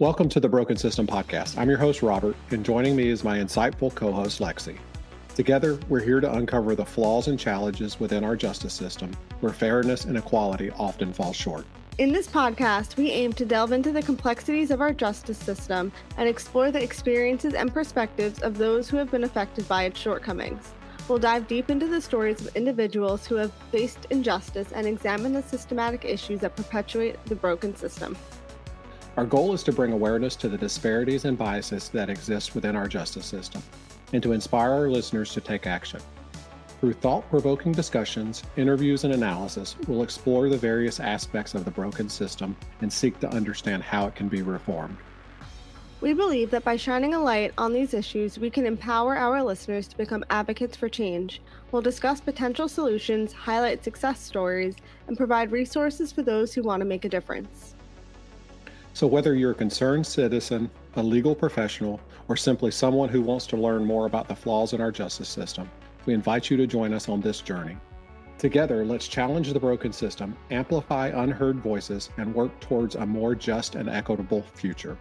Welcome to the Broken System Podcast. I'm your host, Robert, and joining me is my insightful co host, Lexi. Together, we're here to uncover the flaws and challenges within our justice system where fairness and equality often fall short. In this podcast, we aim to delve into the complexities of our justice system and explore the experiences and perspectives of those who have been affected by its shortcomings. We'll dive deep into the stories of individuals who have faced injustice and examine the systematic issues that perpetuate the broken system. Our goal is to bring awareness to the disparities and biases that exist within our justice system and to inspire our listeners to take action. Through thought provoking discussions, interviews, and analysis, we'll explore the various aspects of the broken system and seek to understand how it can be reformed. We believe that by shining a light on these issues, we can empower our listeners to become advocates for change. We'll discuss potential solutions, highlight success stories, and provide resources for those who want to make a difference. So, whether you're a concerned citizen, a legal professional, or simply someone who wants to learn more about the flaws in our justice system, we invite you to join us on this journey. Together, let's challenge the broken system, amplify unheard voices, and work towards a more just and equitable future.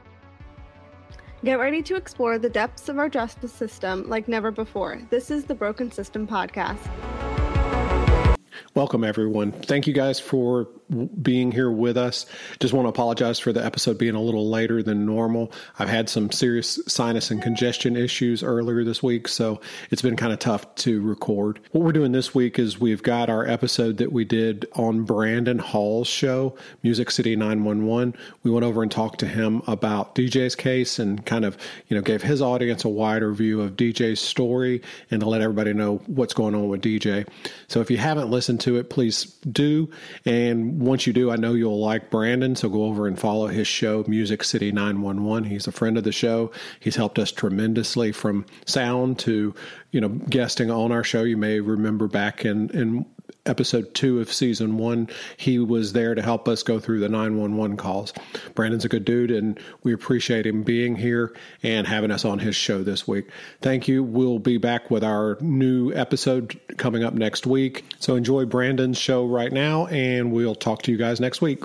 Get ready to explore the depths of our justice system like never before. This is the Broken System Podcast. Welcome, everyone. Thank you guys for being here with us. Just want to apologize for the episode being a little later than normal. I've had some serious sinus and congestion issues earlier this week, so it's been kind of tough to record. What we're doing this week is we've got our episode that we did on Brandon Hall's show, Music City 911. We went over and talked to him about DJ's case and kind of, you know, gave his audience a wider view of DJ's story and to let everybody know what's going on with DJ. So if you haven't listened to it, please do. And once you do, I know you'll like Brandon. So go over and follow his show, Music City 911. He's a friend of the show. He's helped us tremendously from sound to, you know, guesting on our show. You may remember back in, in episode two of season one, he was there to help us go through the 911 calls. Brandon's a good dude, and we appreciate him being here and having us on his show this week. Thank you. We'll be back with our new episode coming up next week. So enjoy Brandon's show right now, and we'll talk to you guys next week.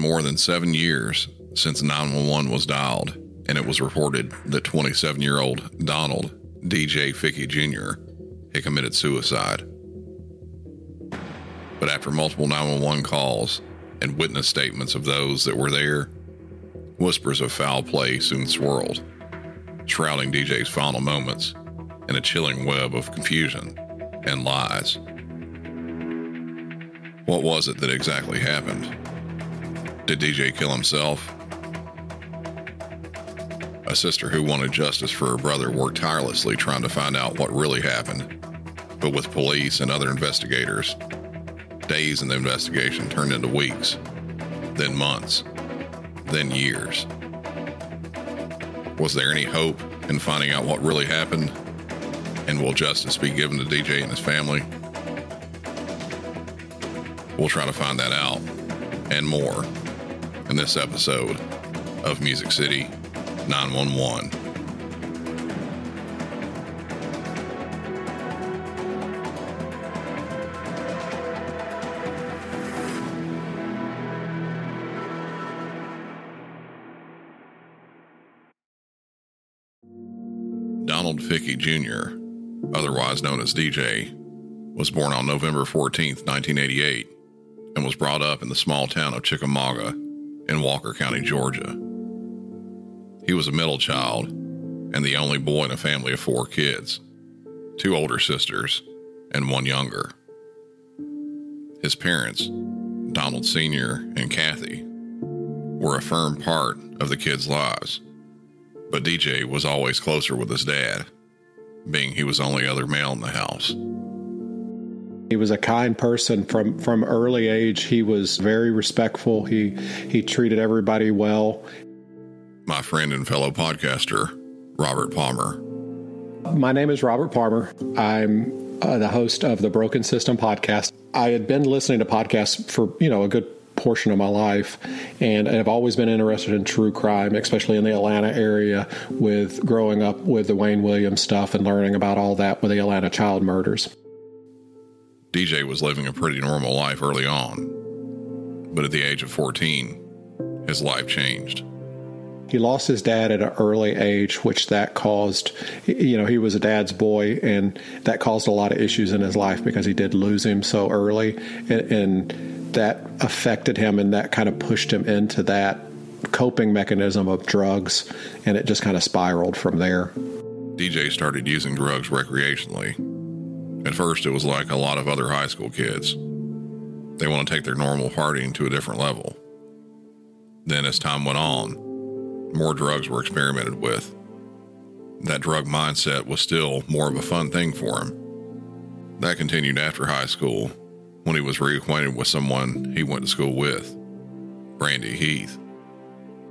More than seven years since 911 was dialed, and it was reported that 27 year old Donald DJ Fickey Jr. had committed suicide. But after multiple 911 calls and witness statements of those that were there, whispers of foul play soon swirled, shrouding DJ's final moments in a chilling web of confusion and lies. What was it that exactly happened? Did DJ kill himself? A sister who wanted justice for her brother worked tirelessly trying to find out what really happened. But with police and other investigators, days in the investigation turned into weeks, then months, then years. Was there any hope in finding out what really happened? And will justice be given to DJ and his family? We'll try to find that out and more in this episode of Music City 911. Donald Fickey Jr., otherwise known as DJ, was born on November 14, 1988, and was brought up in the small town of Chickamauga in Walker County, Georgia. He was a middle child and the only boy in a family of four kids two older sisters and one younger. His parents, Donald Sr. and Kathy, were a firm part of the kids' lives, but DJ was always closer with his dad, being he was the only other male in the house. He was a kind person from from early age. He was very respectful. He he treated everybody well. My friend and fellow podcaster, Robert Palmer. My name is Robert Palmer. I'm uh, the host of the Broken System podcast. I had been listening to podcasts for, you know, a good portion of my life and I've always been interested in true crime, especially in the Atlanta area with growing up with the Wayne Williams stuff and learning about all that with the Atlanta child murders. DJ was living a pretty normal life early on, but at the age of 14, his life changed. He lost his dad at an early age, which that caused, you know, he was a dad's boy, and that caused a lot of issues in his life because he did lose him so early, and, and that affected him, and that kind of pushed him into that coping mechanism of drugs, and it just kind of spiraled from there. DJ started using drugs recreationally at first, it was like a lot of other high school kids. They want to take their normal partying to a different level. Then, as time went on, more drugs were experimented with. That drug mindset was still more of a fun thing for him. That continued after high school when he was reacquainted with someone he went to school with, Brandy Heath.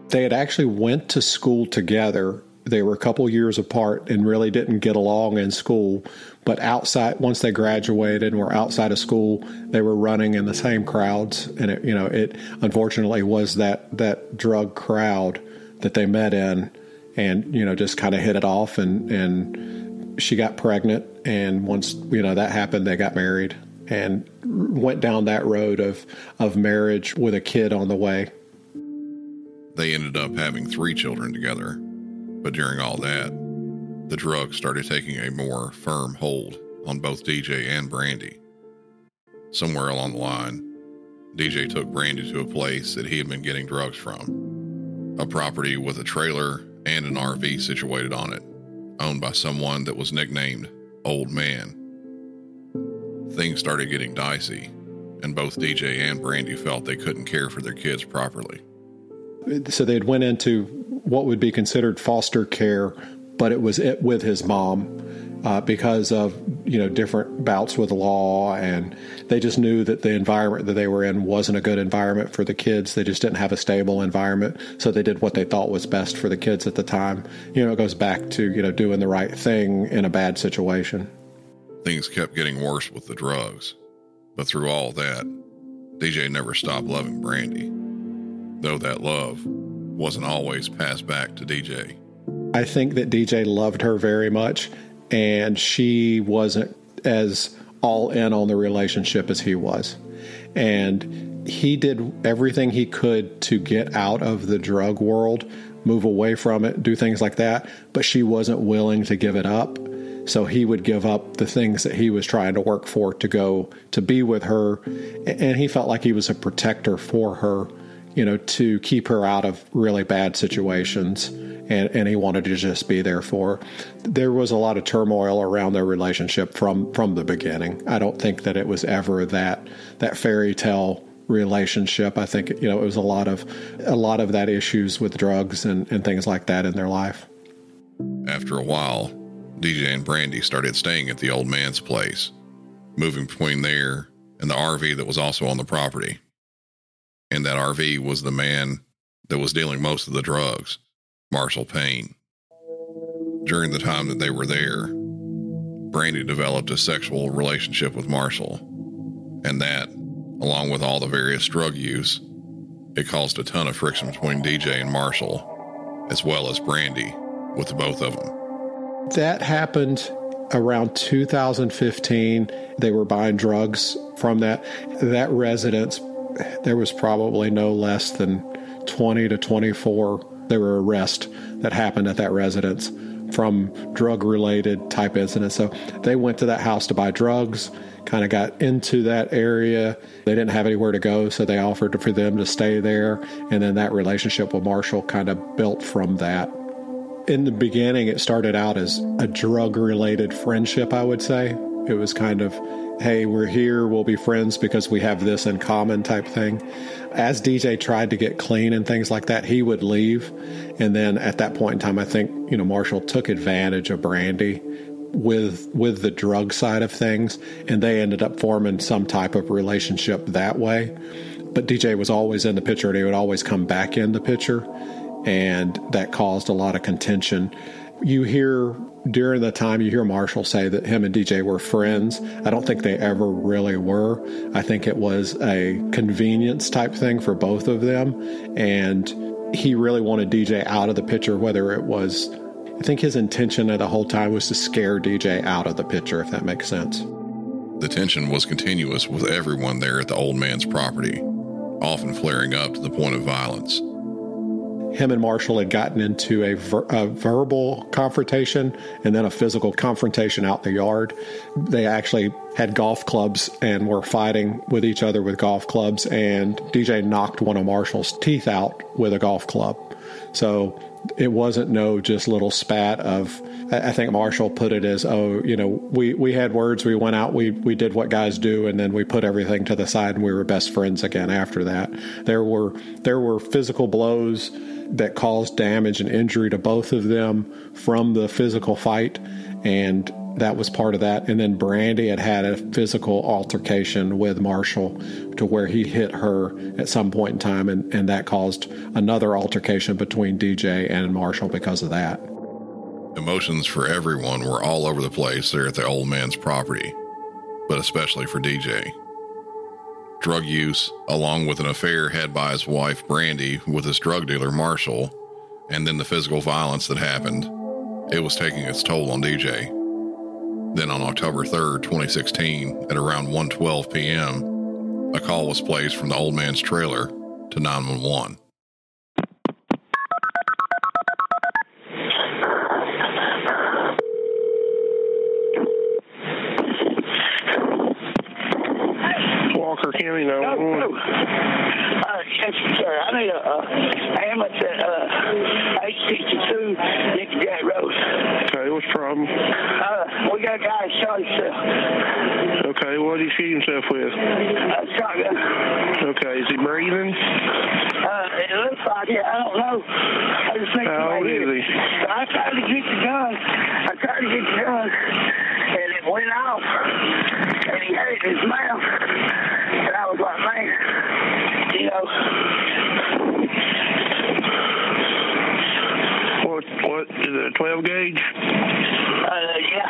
They had actually went to school together they were a couple years apart and really didn't get along in school. But outside, once they graduated and were outside of school, they were running in the same crowds. And it, you know, it unfortunately was that that drug crowd that they met in, and you know, just kind of hit it off. And and she got pregnant, and once you know that happened, they got married and went down that road of of marriage with a kid on the way. They ended up having three children together but during all that, the drugs started taking a more firm hold on both DJ and Brandy. Somewhere along the line, DJ took Brandy to a place that he had been getting drugs from a property with a trailer and an RV situated on it, owned by someone that was nicknamed Old Man. Things started getting dicey, and both DJ and Brandy felt they couldn't care for their kids properly. So they had went into what would be considered foster care, but it was it with his mom. Uh, because of you know different bouts with law, and they just knew that the environment that they were in wasn't a good environment for the kids. They just didn't have a stable environment, so they did what they thought was best for the kids at the time. You know, it goes back to you know doing the right thing in a bad situation. Things kept getting worse with the drugs, but through all that, DJ never stopped loving Brandy, though that love wasn't always passed back to DJ. I think that DJ loved her very much, and she wasn't as all in on the relationship as he was. And he did everything he could to get out of the drug world, move away from it, do things like that, but she wasn't willing to give it up. So he would give up the things that he was trying to work for to go to be with her. And he felt like he was a protector for her you know, to keep her out of really bad situations. And, and he wanted to just be there for her. There was a lot of turmoil around their relationship from from the beginning. I don't think that it was ever that that fairy tale relationship. I think you know it was a lot of a lot of that issues with drugs and, and things like that in their life. After a while, DJ and Brandy started staying at the old man's place, moving between there and the RV that was also on the property in that RV was the man that was dealing most of the drugs, Marshall Payne. During the time that they were there, Brandy developed a sexual relationship with Marshall, and that, along with all the various drug use, it caused a ton of friction between DJ and Marshall, as well as Brandy, with both of them. That happened around 2015. They were buying drugs from that. That residence there was probably no less than 20 to 24 there were arrests that happened at that residence from drug related type incidents. So they went to that house to buy drugs, kind of got into that area. They didn't have anywhere to go, so they offered for them to stay there. And then that relationship with Marshall kind of built from that. in the beginning, it started out as a drug related friendship, I would say. It was kind of, hey, we're here, we'll be friends because we have this in common type thing. As DJ tried to get clean and things like that, he would leave. And then at that point in time, I think, you know, Marshall took advantage of Brandy with with the drug side of things and they ended up forming some type of relationship that way but DJ was always in the picture and he would always come back in the picture and that caused a lot of contention you hear during the time you hear Marshall say that him and DJ were friends. I don't think they ever really were. I think it was a convenience type thing for both of them. And he really wanted DJ out of the picture, whether it was, I think his intention at the whole time was to scare DJ out of the picture, if that makes sense. The tension was continuous with everyone there at the old man's property, often flaring up to the point of violence him and Marshall had gotten into a, ver- a, verbal confrontation and then a physical confrontation out in the yard. They actually had golf clubs and were fighting with each other with golf clubs, and DJ knocked one of Marshall's teeth out with a golf club. So it wasn't no just little spat of I think Marshall put it as, oh, you know, we, we had words, we went out, we, we did what guys do, and then we put everything to the side and we were best friends again after that. There were there were physical blows that caused damage and injury to both of them from the physical fight, and that was part of that. And then Brandy had had a physical altercation with Marshall to where he hit her at some point in time, and, and that caused another altercation between DJ and Marshall because of that. Emotions for everyone were all over the place there at the old man's property, but especially for DJ drug use, along with an affair had by his wife Brandy with his drug dealer Marshall, and then the physical violence that happened, it was taking its toll on DJ. Then on October 3rd, 2016, at around 1:12 p.m., a call was placed from the old man's trailer to 911. Walker County No, no. 911. Uh, yes, I need a uh, ambulance at uh, 862 Nick Jack Road. Okay, what's the problem? Uh, we got a guy shot himself. Okay, what did he shoot himself with? Uh, shotgun. Okay, is he breathing? Uh, it looks like it. I don't know. I just think How old is he? it. I tried to get the gun. I tried to get the gun, and it went off, and he had it in his mouth. And I was like, man, you know, What, is it 12 gauge? uh, yeah.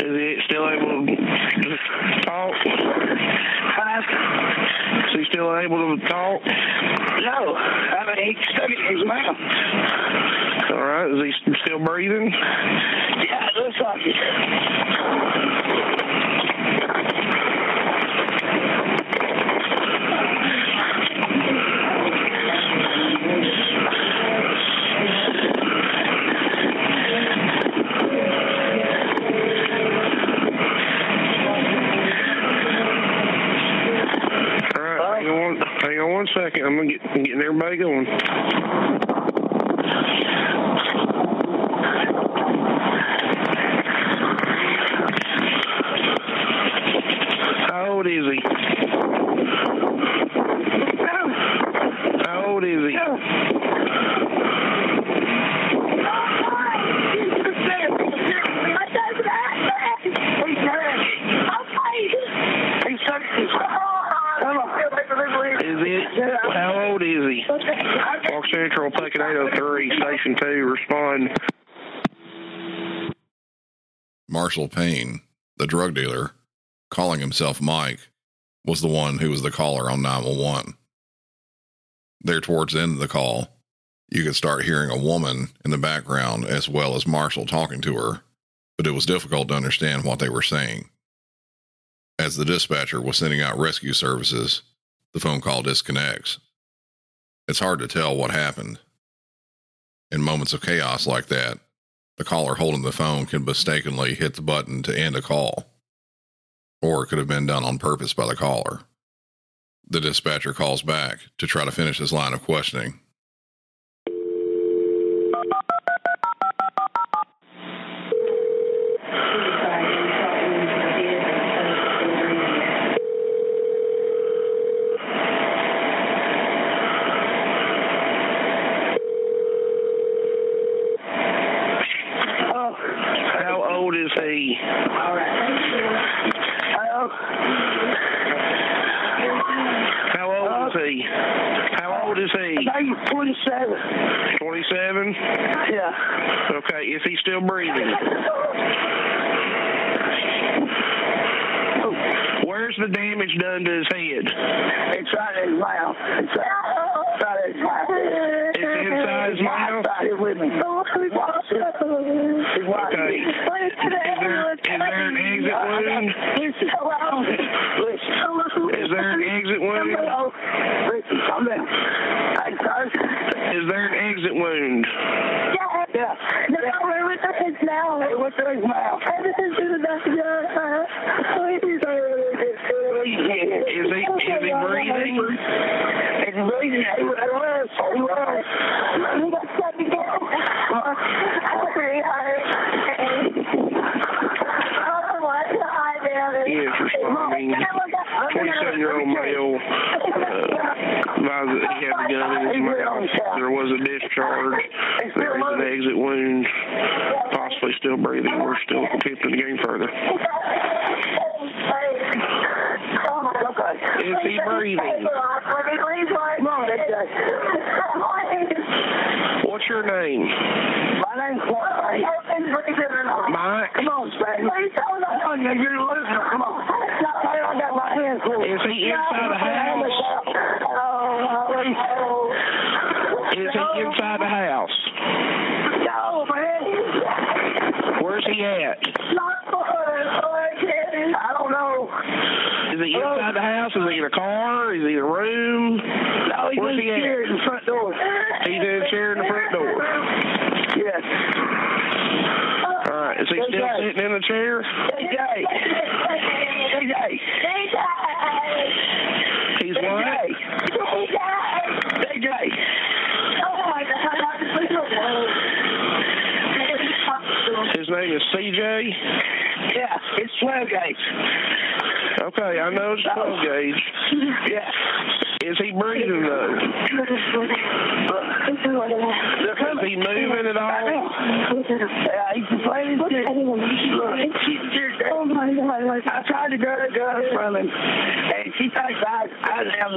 Is he still able to talk? Huh? Is he still able to talk? No, I mean, he stuck in his mouth. All right, is he still breathing? Yeah, it looks like it. I'm gonna get I'm getting everybody going. How old is he? How old is he? Is it? How old is he? Walk Central, Packet 803, Station 2, respond. Marshall Payne, the drug dealer, calling himself Mike, was the one who was the caller on 911. There, towards the end of the call, you could start hearing a woman in the background as well as Marshall talking to her, but it was difficult to understand what they were saying. As the dispatcher was sending out rescue services, the phone call disconnects. It's hard to tell what happened. In moments of chaos like that, the caller holding the phone can mistakenly hit the button to end a call, or it could have been done on purpose by the caller. The dispatcher calls back to try to finish his line of questioning. Oh, How old is he? hello. How old is he? How old is he? I think he's 27. 27? Yeah. Okay, is he still breathing? Where's the damage done to his head? It's right in his mouth. It's right, right in his mouth. It's inside his mouth? Here with me. He's watching. Okay. Is there, is there an exit wound? Listen. Listen. Is there an exit wound? Listen, calm down. Hey, sir. Is there an exit wound? Yeah. No, what's in his mouth? Hey, what's his mouth? Is he is he breathing? Is he breathing? He was. He was. He is responding. 27 year old male uh, he had the gun in his mouth. There was a discharge. There is an exit wound. Possibly still breathing. We're still attempting to gain further. Is he breathing? What's your name? My name's Mike. Mike? Come on, on, you're. Come on. I got my hands full. Is he inside the house? Is he inside the house? No, man. Where's he at? He inside the house? Is he in a car? Is he in a room? No, he's Where's in he at? in the front door. He's in a chair in the front door. Yes. All right. Is he still sitting in the chair? DJ. DJ. He's what? DJ. His name is CJ. Yeah, it's 12 gauge. Okay, I know it's 12 gauge. Yeah. Is he breathing though? Is he moving at all? Yeah, he's complaining. Oh my God. I tried to grab the gun from him, and she thinks I, I am.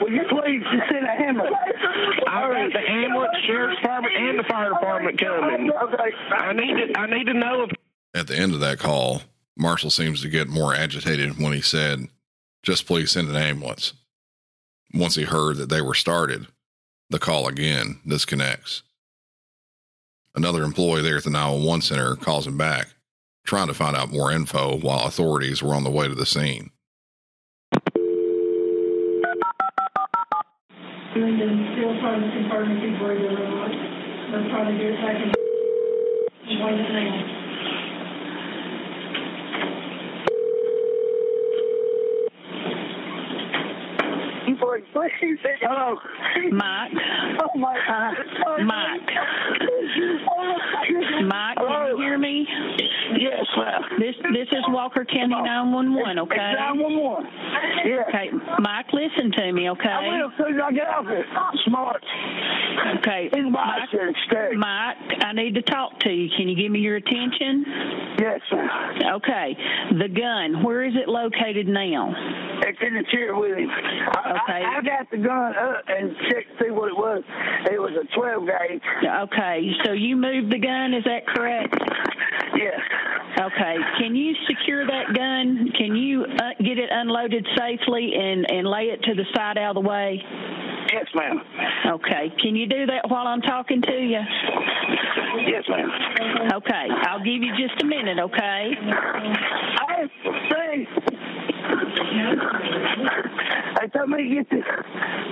Will you please just send a ambulance? I've the ambulance, sheriff's department, and the fire department coming. Okay. I need to. I need to know if At the end of that call, Marshall seems to get more agitated when he said, Just please send an ambulance. Once he heard that they were started, the call again disconnects. Another employee there at the 911 center calls him back, trying to find out more info while authorities were on the way to the scene. Lyndon still trying to confirm if he's breathing or not. They're trying to get it back in. Wait now. Please, hello. Mike, Oh my uh, God. Oh, Mike, Mike, can you hear me? Yes, ma'am. This this is Walker County uh, 911, okay? 911. Yeah. Okay, Mike, listen to me, okay? I will as soon as I get off here. Smart. Okay, Mike. Mike, I need to talk to you. Can you give me your attention? Yes, ma'am. Okay, the gun, where is it located now? It's in the chair with him. I, Okay. I, I got the gun up and checked to see what it was. It was a 12 gauge. Okay, so you moved the gun, is that correct? Yes. Okay. Can you secure that gun? Can you uh, get it unloaded safely and, and lay it to the side out of the way? Yes, ma'am. Okay. Can you do that while I'm talking to you? Yes, ma'am. Okay. I'll give you just a minute, okay? I say. Told me to get the,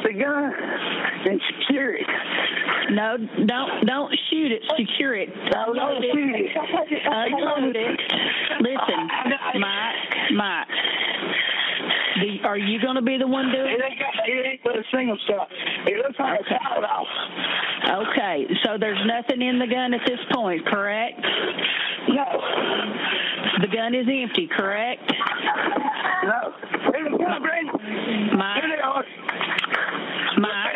the gun and secure it. No, don't don't shoot it. Secure it. No, don't shoot it. Unload uh, it. Listen, Mike, Mike. Do are you going to be the one doing It ain't got, it ain't but a single shot. It looks like a shot off. Okay, so there's nothing in the gun at this point, correct? No. The gun is empty, correct? No. Where's the gun, Brandon? My, Here they are. my,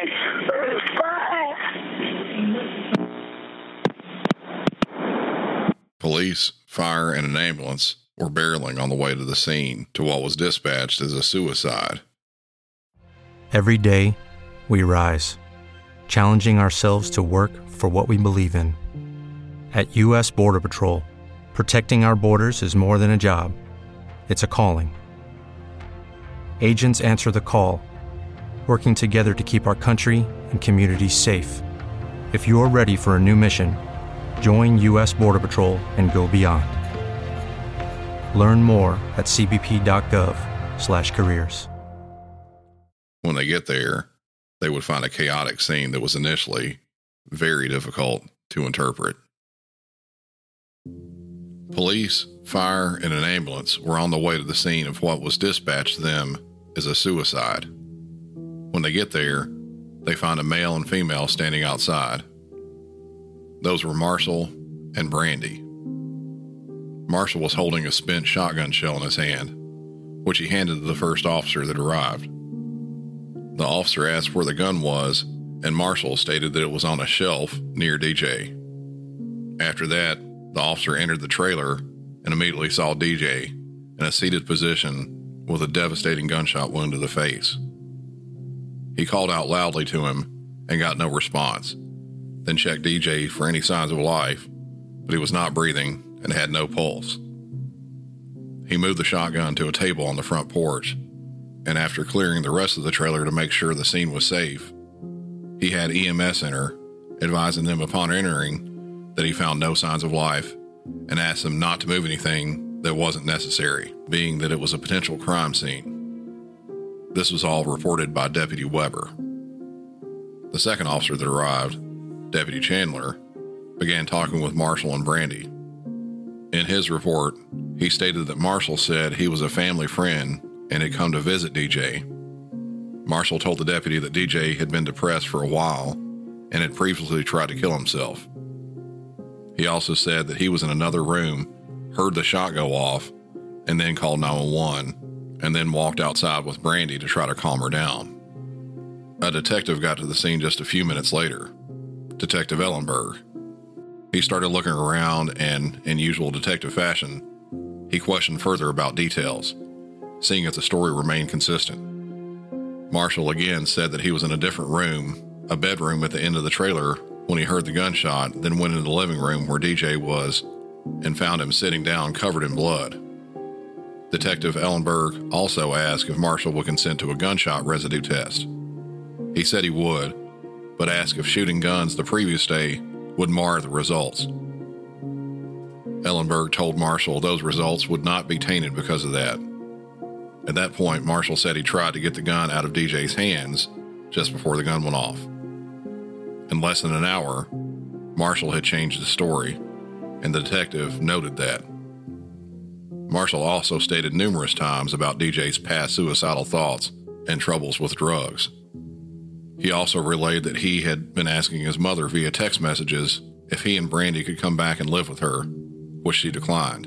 Police, fire, and an ambulance were barreling on the way to the scene to what was dispatched as a suicide. Every day, we rise, challenging ourselves to work for what we believe in. At U.S. Border Patrol, protecting our borders is more than a job, it's a calling. Agents answer the call, working together to keep our country and communities safe. If you're ready for a new mission, join U.S. Border Patrol and go beyond. Learn more at cbp.gov/careers. When they get there, they would find a chaotic scene that was initially very difficult to interpret. Police, fire, and an ambulance were on the way to the scene of what was dispatched to them as a suicide. When they get there, they find a male and female standing outside. Those were Marshall and Brandy. Marshall was holding a spent shotgun shell in his hand, which he handed to the first officer that arrived. The officer asked where the gun was, and Marshall stated that it was on a shelf near DJ. After that, the officer entered the trailer and immediately saw DJ in a seated position with a devastating gunshot wound to the face. He called out loudly to him and got no response, then checked DJ for any signs of life, but he was not breathing and had no pulse. He moved the shotgun to a table on the front porch, and after clearing the rest of the trailer to make sure the scene was safe, he had EMS enter, advising them upon entering that he found no signs of life and asked them not to move anything that wasn't necessary, being that it was a potential crime scene. This was all reported by Deputy Weber. The second officer that arrived, Deputy Chandler, began talking with Marshall and Brandy. In his report, he stated that Marshall said he was a family friend and had come to visit DJ. Marshall told the deputy that DJ had been depressed for a while and had previously tried to kill himself. He also said that he was in another room, heard the shot go off, and then called 911, and then walked outside with Brandy to try to calm her down. A detective got to the scene just a few minutes later, Detective Ellenberg. He started looking around and, in usual detective fashion, he questioned further about details, seeing if the story remained consistent. Marshall again said that he was in a different room, a bedroom at the end of the trailer, when he heard the gunshot, then went into the living room where DJ was and found him sitting down covered in blood. Detective Ellenberg also asked if Marshall would consent to a gunshot residue test. He said he would, but asked if shooting guns the previous day would mar the results. Ellenberg told Marshall those results would not be tainted because of that. At that point, Marshall said he tried to get the gun out of DJ's hands just before the gun went off. In less than an hour, Marshall had changed the story, and the detective noted that. Marshall also stated numerous times about DJ's past suicidal thoughts and troubles with drugs. He also relayed that he had been asking his mother via text messages if he and Brandy could come back and live with her, which she declined.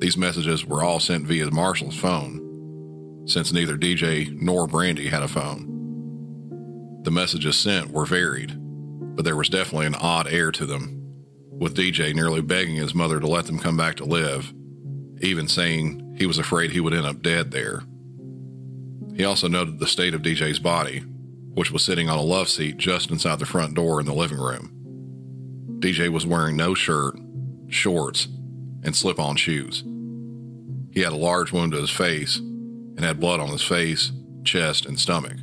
These messages were all sent via Marshall's phone, since neither DJ nor Brandy had a phone. The messages sent were varied, but there was definitely an odd air to them, with DJ nearly begging his mother to let them come back to live, even saying he was afraid he would end up dead there. He also noted the state of DJ's body, which was sitting on a love seat just inside the front door in the living room. DJ was wearing no shirt, shorts, and slip on shoes. He had a large wound to his face and had blood on his face, chest, and stomach.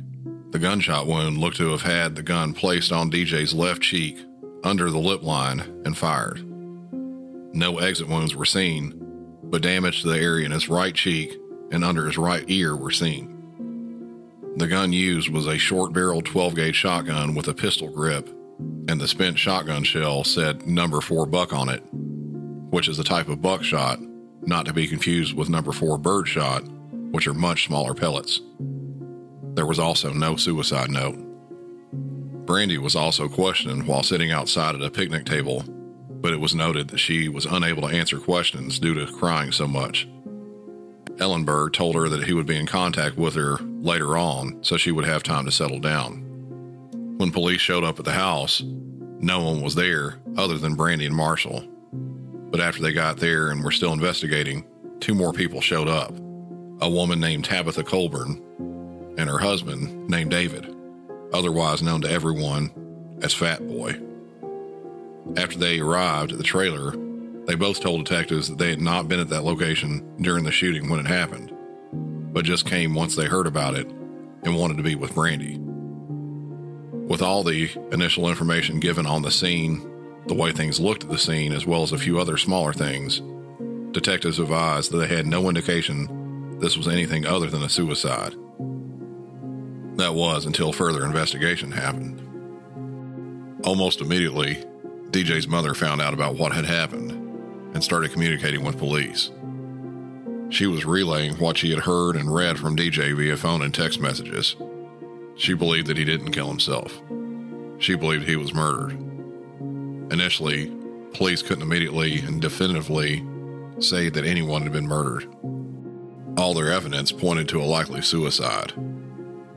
The gunshot wound looked to have had the gun placed on DJ's left cheek under the lip line and fired. No exit wounds were seen, but damage to the area in his right cheek and under his right ear were seen. The gun used was a short barreled 12 gauge shotgun with a pistol grip, and the spent shotgun shell said number 4 buck on it, which is a type of buckshot, not to be confused with number 4 birdshot, which are much smaller pellets. There was also no suicide note. Brandy was also questioned while sitting outside at a picnic table, but it was noted that she was unable to answer questions due to crying so much. Ellenberg told her that he would be in contact with her later on so she would have time to settle down. When police showed up at the house, no one was there other than Brandy and Marshall. But after they got there and were still investigating, two more people showed up a woman named Tabitha Colburn and her husband named David, otherwise known to everyone as Fat Boy. After they arrived at the trailer, they both told detectives that they had not been at that location during the shooting when it happened, but just came once they heard about it and wanted to be with Brandy. With all the initial information given on the scene, the way things looked at the scene, as well as a few other smaller things, detectives advised that they had no indication this was anything other than a suicide. That was until further investigation happened. Almost immediately, DJ's mother found out about what had happened and started communicating with police. She was relaying what she had heard and read from DJ via phone and text messages. She believed that he didn't kill himself. She believed he was murdered. Initially, police couldn't immediately and definitively say that anyone had been murdered. All their evidence pointed to a likely suicide.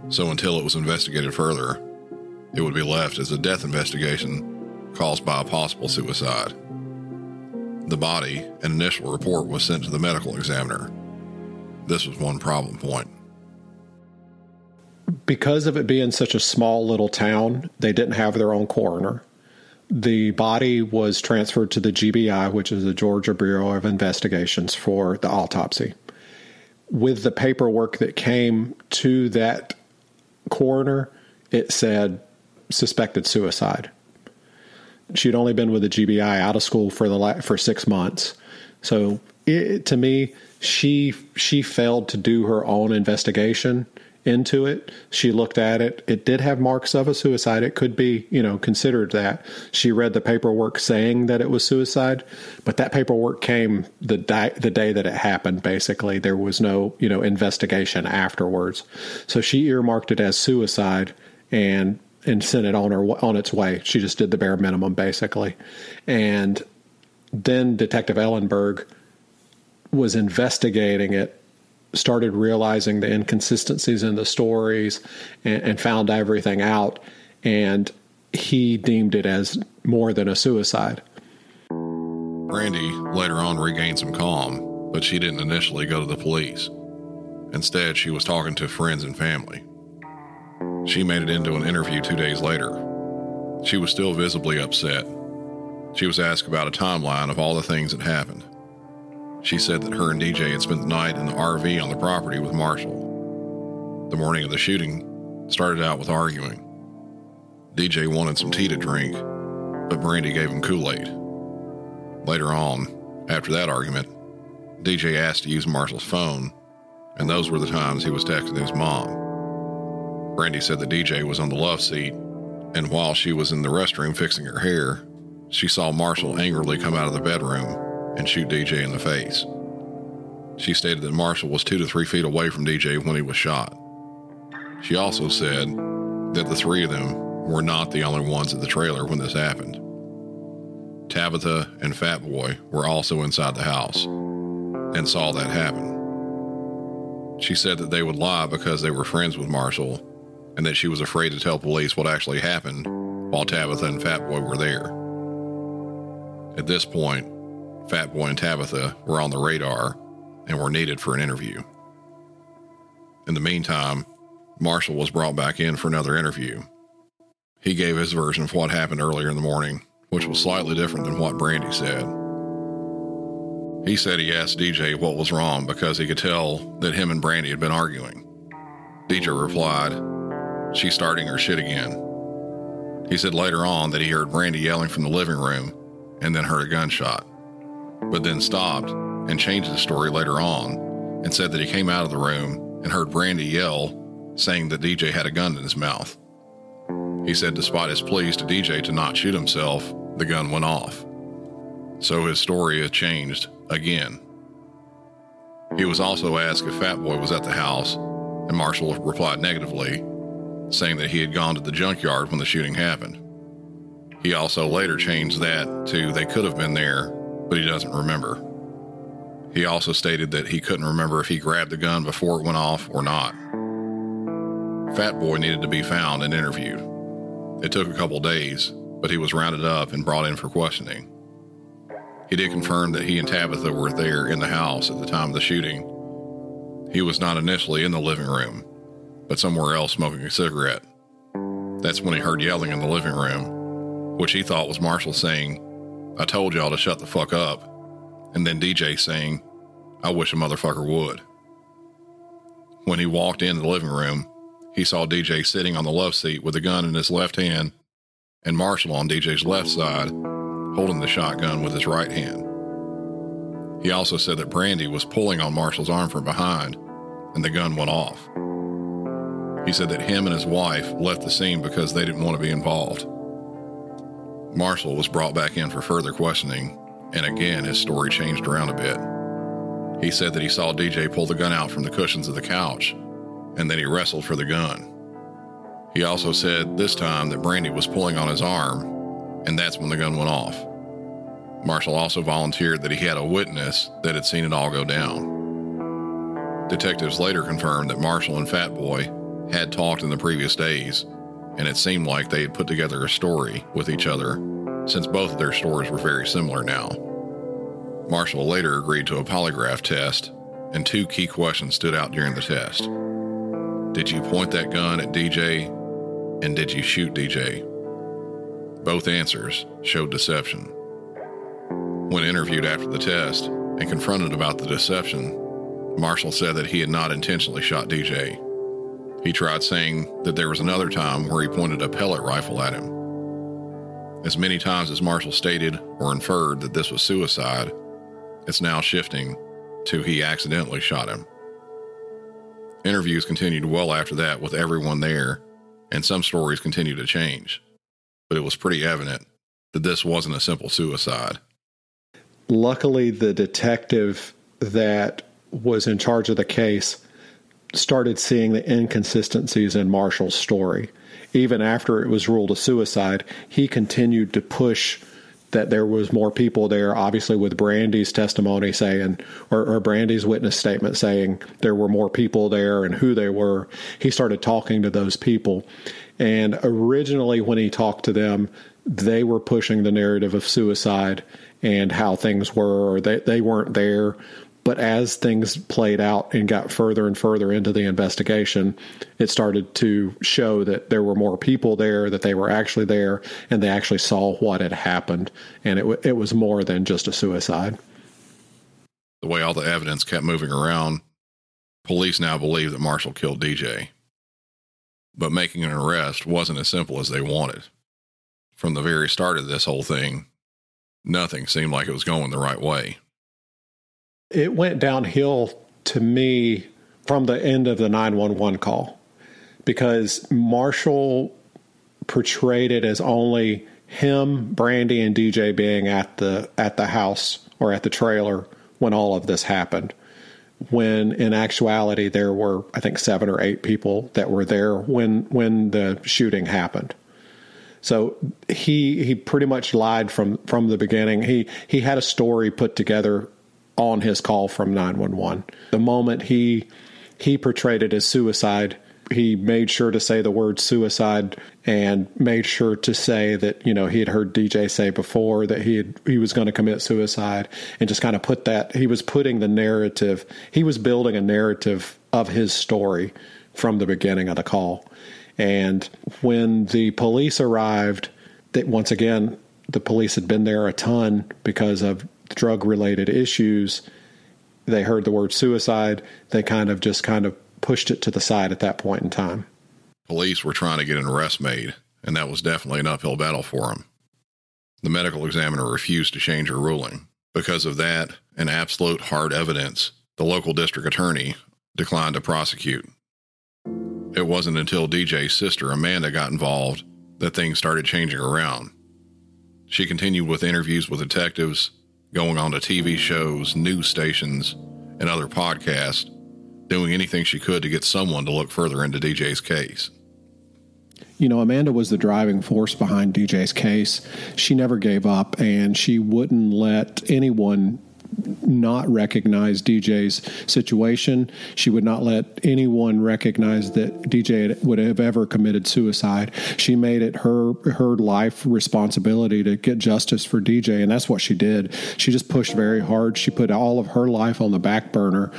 So until it was investigated further, it would be left as a death investigation caused by a possible suicide. The body, an initial report was sent to the medical examiner. This was one problem point. Because of it being such a small little town, they didn't have their own coroner. The body was transferred to the GBI, which is the Georgia Bureau of Investigations, for the autopsy with the paperwork that came to that coroner, it said suspected suicide. She'd only been with the GBI out of school for the for six months, so it, to me, she she failed to do her own investigation into it. She looked at it. It did have marks of a suicide. It could be, you know, considered that. She read the paperwork saying that it was suicide, but that paperwork came the di- the day that it happened. Basically, there was no, you know, investigation afterwards. So she earmarked it as suicide and and sent it on her on its way. She just did the bare minimum basically. And then Detective Ellenberg was investigating it started realizing the inconsistencies in the stories and, and found everything out. And he deemed it as more than a suicide. Brandy later on regained some calm, but she didn't initially go to the police. Instead, she was talking to friends and family. She made it into an interview two days later. She was still visibly upset. She was asked about a timeline of all the things that happened. She said that her and DJ had spent the night in the RV on the property with Marshall. The morning of the shooting started out with arguing. DJ wanted some tea to drink, but Brandy gave him Kool Aid. Later on, after that argument, DJ asked to use Marshall's phone, and those were the times he was texting his mom. Brandy said the DJ was on the love seat, and while she was in the restroom fixing her hair, she saw Marshall angrily come out of the bedroom and shoot DJ in the face. She stated that Marshall was two to three feet away from DJ when he was shot. She also said that the three of them were not the only ones at the trailer when this happened. Tabitha and Fat Boy were also inside the house and saw that happen. She said that they would lie because they were friends with Marshall and that she was afraid to tell police what actually happened while Tabitha and Fatboy were there. At this point, Fatboy and Tabitha were on the radar and were needed for an interview. In the meantime, Marshall was brought back in for another interview. He gave his version of what happened earlier in the morning, which was slightly different than what Brandy said. He said he asked DJ what was wrong because he could tell that him and Brandy had been arguing. DJ replied, She's starting her shit again. He said later on that he heard Brandy yelling from the living room and then heard a gunshot but then stopped and changed the story later on and said that he came out of the room and heard Brandy yell, saying that DJ had a gun in his mouth. He said, despite his pleas to DJ to not shoot himself, the gun went off. So his story has changed again. He was also asked if Fat Boy was at the house, and Marshall replied negatively, saying that he had gone to the junkyard when the shooting happened. He also later changed that to they could have been there, but he doesn't remember. He also stated that he couldn't remember if he grabbed the gun before it went off or not. Fat Boy needed to be found and interviewed. It took a couple days, but he was rounded up and brought in for questioning. He did confirm that he and Tabitha were there in the house at the time of the shooting. He was not initially in the living room, but somewhere else smoking a cigarette. That's when he heard yelling in the living room, which he thought was Marshall saying, I told y'all to shut the fuck up, and then DJ saying, I wish a motherfucker would. When he walked into the living room, he saw DJ sitting on the love seat with a gun in his left hand and Marshall on DJ's left side holding the shotgun with his right hand. He also said that Brandy was pulling on Marshall's arm from behind and the gun went off. He said that him and his wife left the scene because they didn't want to be involved. Marshall was brought back in for further questioning, and again his story changed around a bit. He said that he saw DJ pull the gun out from the cushions of the couch, and then he wrestled for the gun. He also said this time that Brandy was pulling on his arm, and that's when the gun went off. Marshall also volunteered that he had a witness that had seen it all go down. Detectives later confirmed that Marshall and Fat Boy had talked in the previous days, and it seemed like they had put together a story with each other since both of their stories were very similar now. Marshall later agreed to a polygraph test, and two key questions stood out during the test. Did you point that gun at DJ? And did you shoot DJ? Both answers showed deception. When interviewed after the test and confronted about the deception, Marshall said that he had not intentionally shot DJ. He tried saying that there was another time where he pointed a pellet rifle at him. As many times as Marshall stated or inferred that this was suicide, it's now shifting to he accidentally shot him. Interviews continued well after that with everyone there, and some stories continued to change. But it was pretty evident that this wasn't a simple suicide. Luckily, the detective that was in charge of the case started seeing the inconsistencies in Marshall's story. Even after it was ruled a suicide, he continued to push that there was more people there, obviously with Brandy's testimony saying, or, or, Brandy's witness statement saying there were more people there and who they were. He started talking to those people. And originally, when he talked to them, they were pushing the narrative of suicide and how things were, or they, they weren't there. But as things played out and got further and further into the investigation, it started to show that there were more people there, that they were actually there, and they actually saw what had happened. And it, it was more than just a suicide. The way all the evidence kept moving around, police now believe that Marshall killed DJ. But making an arrest wasn't as simple as they wanted. From the very start of this whole thing, nothing seemed like it was going the right way. It went downhill to me from the end of the 911 call because Marshall portrayed it as only him, Brandy, and DJ being at the at the house or at the trailer when all of this happened. When in actuality there were I think seven or eight people that were there when when the shooting happened. So he he pretty much lied from from the beginning. He he had a story put together on his call from 911. The moment he he portrayed it as suicide, he made sure to say the word suicide and made sure to say that you know he had heard DJ say before that he had, he was going to commit suicide and just kind of put that he was putting the narrative he was building a narrative of his story from the beginning of the call and when the police arrived that once again the police had been there a ton because of drug related issues, they heard the word suicide. They kind of just kind of pushed it to the side at that point in time. Police were trying to get an arrest made, and that was definitely an uphill battle for them. The medical examiner refused to change her ruling. Because of that and absolute hard evidence, the local district attorney declined to prosecute. It wasn't until DJ's sister, Amanda, got involved that things started changing around. She continued with interviews with detectives going on to TV shows, news stations, and other podcasts, doing anything she could to get someone to look further into DJ's case. You know, Amanda was the driving force behind DJ's case. She never gave up and she wouldn't let anyone not recognize DJ's situation. She would not let anyone recognize that DJ would have ever committed suicide. She made it her her life responsibility to get justice for DJ, and that's what she did. She just pushed very hard. She put all of her life on the back burner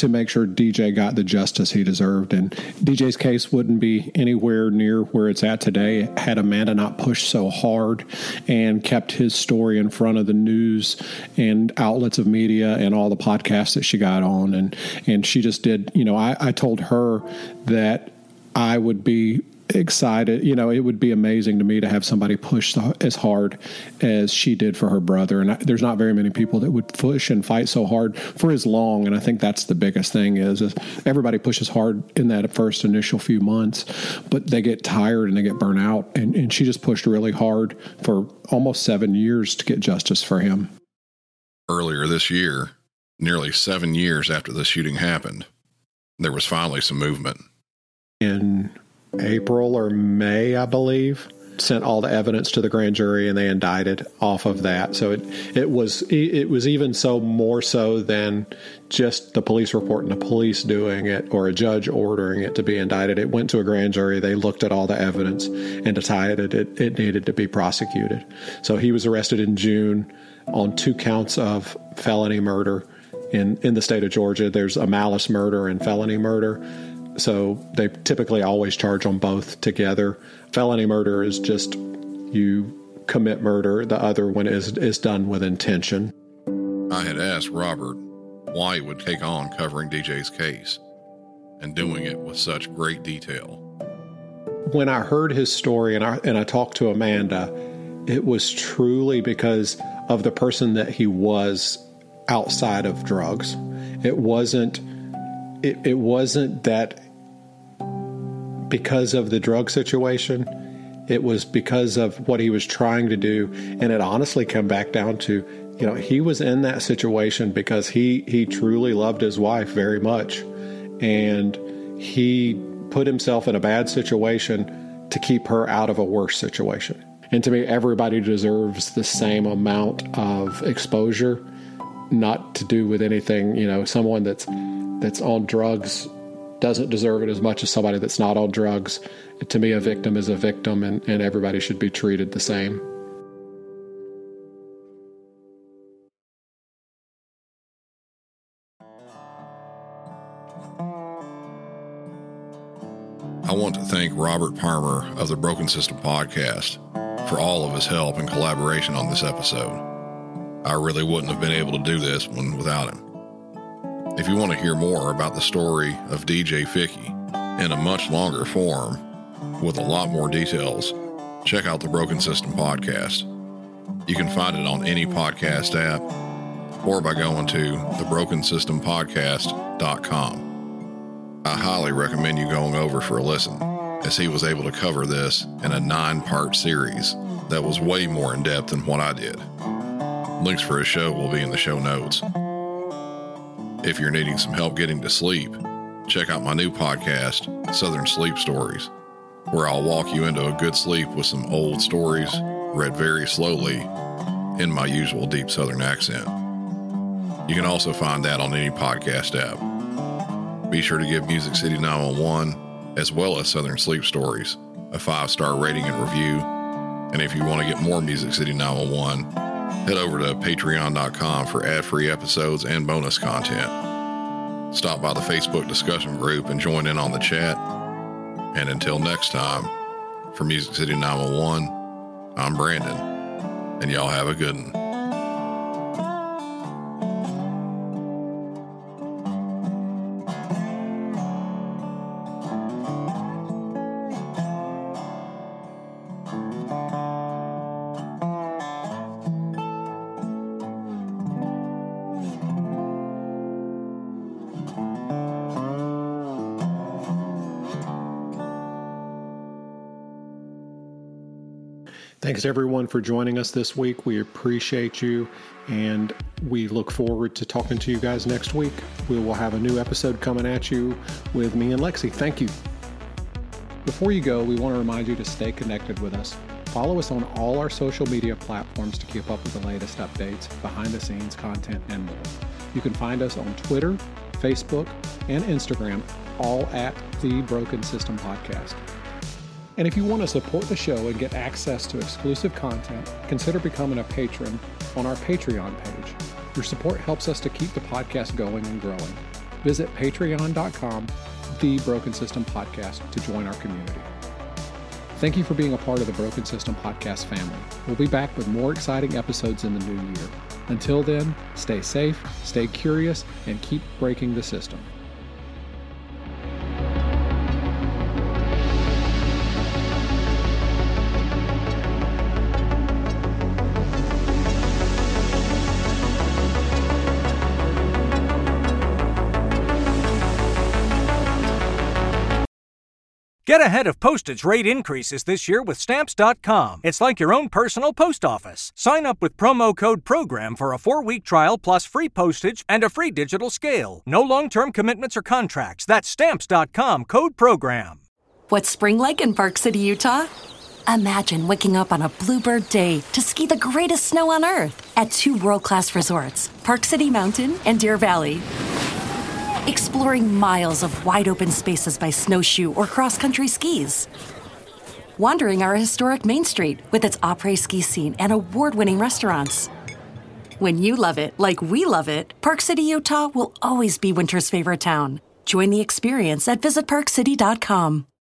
to make sure DJ got the justice he deserved. And DJ's case wouldn't be anywhere near where it's at today had Amanda not pushed so hard and kept his story in front of the news and outlets of media and all the podcasts that she got on and and she just did you know I, I told her that I would be excited. You know it would be amazing to me to have somebody push as hard as she did for her brother. And I, there's not very many people that would push and fight so hard for as long. And i think that's the biggest thing is, is everybody pushes hard in that first initial few months but they get tired and they get burnt out. And, and she just pushed really hard for almost seven years to get justice for him. Earlier this year, nearly seven years after the shooting happened, there was finally some movement. In April or May, I believe, sent all the evidence to the grand jury and they indicted off of that. So it it was it was even so more so than just the police report and the police doing it or a judge ordering it to be indicted. It went to a grand jury. They looked at all the evidence and decided it, it needed to be prosecuted. So he was arrested in June on two counts of felony murder. In, in the state of Georgia, there's a malice murder and felony murder. So they typically always charge on both together. Felony murder is just you commit murder, the other one is, is done with intention. I had asked Robert why he would take on covering DJ's case and doing it with such great detail. When I heard his story and I, and I talked to Amanda, it was truly because of the person that he was outside of drugs. It wasn't it, it wasn't that because of the drug situation. It was because of what he was trying to do. And it honestly come back down to, you know, he was in that situation because he he truly loved his wife very much. And he put himself in a bad situation to keep her out of a worse situation. And to me, everybody deserves the same amount of exposure, not to do with anything. You know, someone that's that's on drugs doesn't deserve it as much as somebody that's not on drugs. To me, a victim is a victim, and, and everybody should be treated the same. I want to thank Robert Parmer of the Broken System Podcast for all of his help and collaboration on this episode. I really wouldn't have been able to do this one without him. If you want to hear more about the story of DJ Fickey in a much longer form with a lot more details, check out the Broken System podcast. You can find it on any podcast app or by going to thebrokensystempodcast.com. I highly recommend you going over for a listen as he was able to cover this in a nine part series that was way more in depth than what I did. Links for his show will be in the show notes. If you're needing some help getting to sleep, check out my new podcast, Southern Sleep Stories, where I'll walk you into a good sleep with some old stories read very slowly in my usual deep Southern accent. You can also find that on any podcast app. Be sure to give Music City 911 as well as Southern Sleep Stories, a five star rating and review. And if you want to get more Music City 911, head over to patreon.com for ad free episodes and bonus content. Stop by the Facebook discussion group and join in on the chat. And until next time, for Music City 911, I'm Brandon, and y'all have a good one. Thanks everyone for joining us this week. We appreciate you and we look forward to talking to you guys next week. We will have a new episode coming at you with me and Lexi. Thank you. Before you go, we want to remind you to stay connected with us. Follow us on all our social media platforms to keep up with the latest updates, behind the scenes content, and more. You can find us on Twitter, Facebook, and Instagram, all at the Broken System Podcast. And if you want to support the show and get access to exclusive content, consider becoming a patron on our Patreon page. Your support helps us to keep the podcast going and growing. Visit patreon.com, the Broken System Podcast, to join our community. Thank you for being a part of the Broken System Podcast family. We'll be back with more exciting episodes in the new year. Until then, stay safe, stay curious, and keep breaking the system. Get ahead of postage rate increases this year with Stamps.com. It's like your own personal post office. Sign up with promo code PROGRAM for a four week trial plus free postage and a free digital scale. No long term commitments or contracts. That's Stamps.com code PROGRAM. What's spring like in Park City, Utah? Imagine waking up on a bluebird day to ski the greatest snow on earth at two world class resorts Park City Mountain and Deer Valley exploring miles of wide open spaces by snowshoe or cross country skis. Wandering our historic Main Street with its après ski scene and award winning restaurants. When you love it like we love it, Park City, Utah will always be winter's favorite town. Join the experience at visitparkcity.com.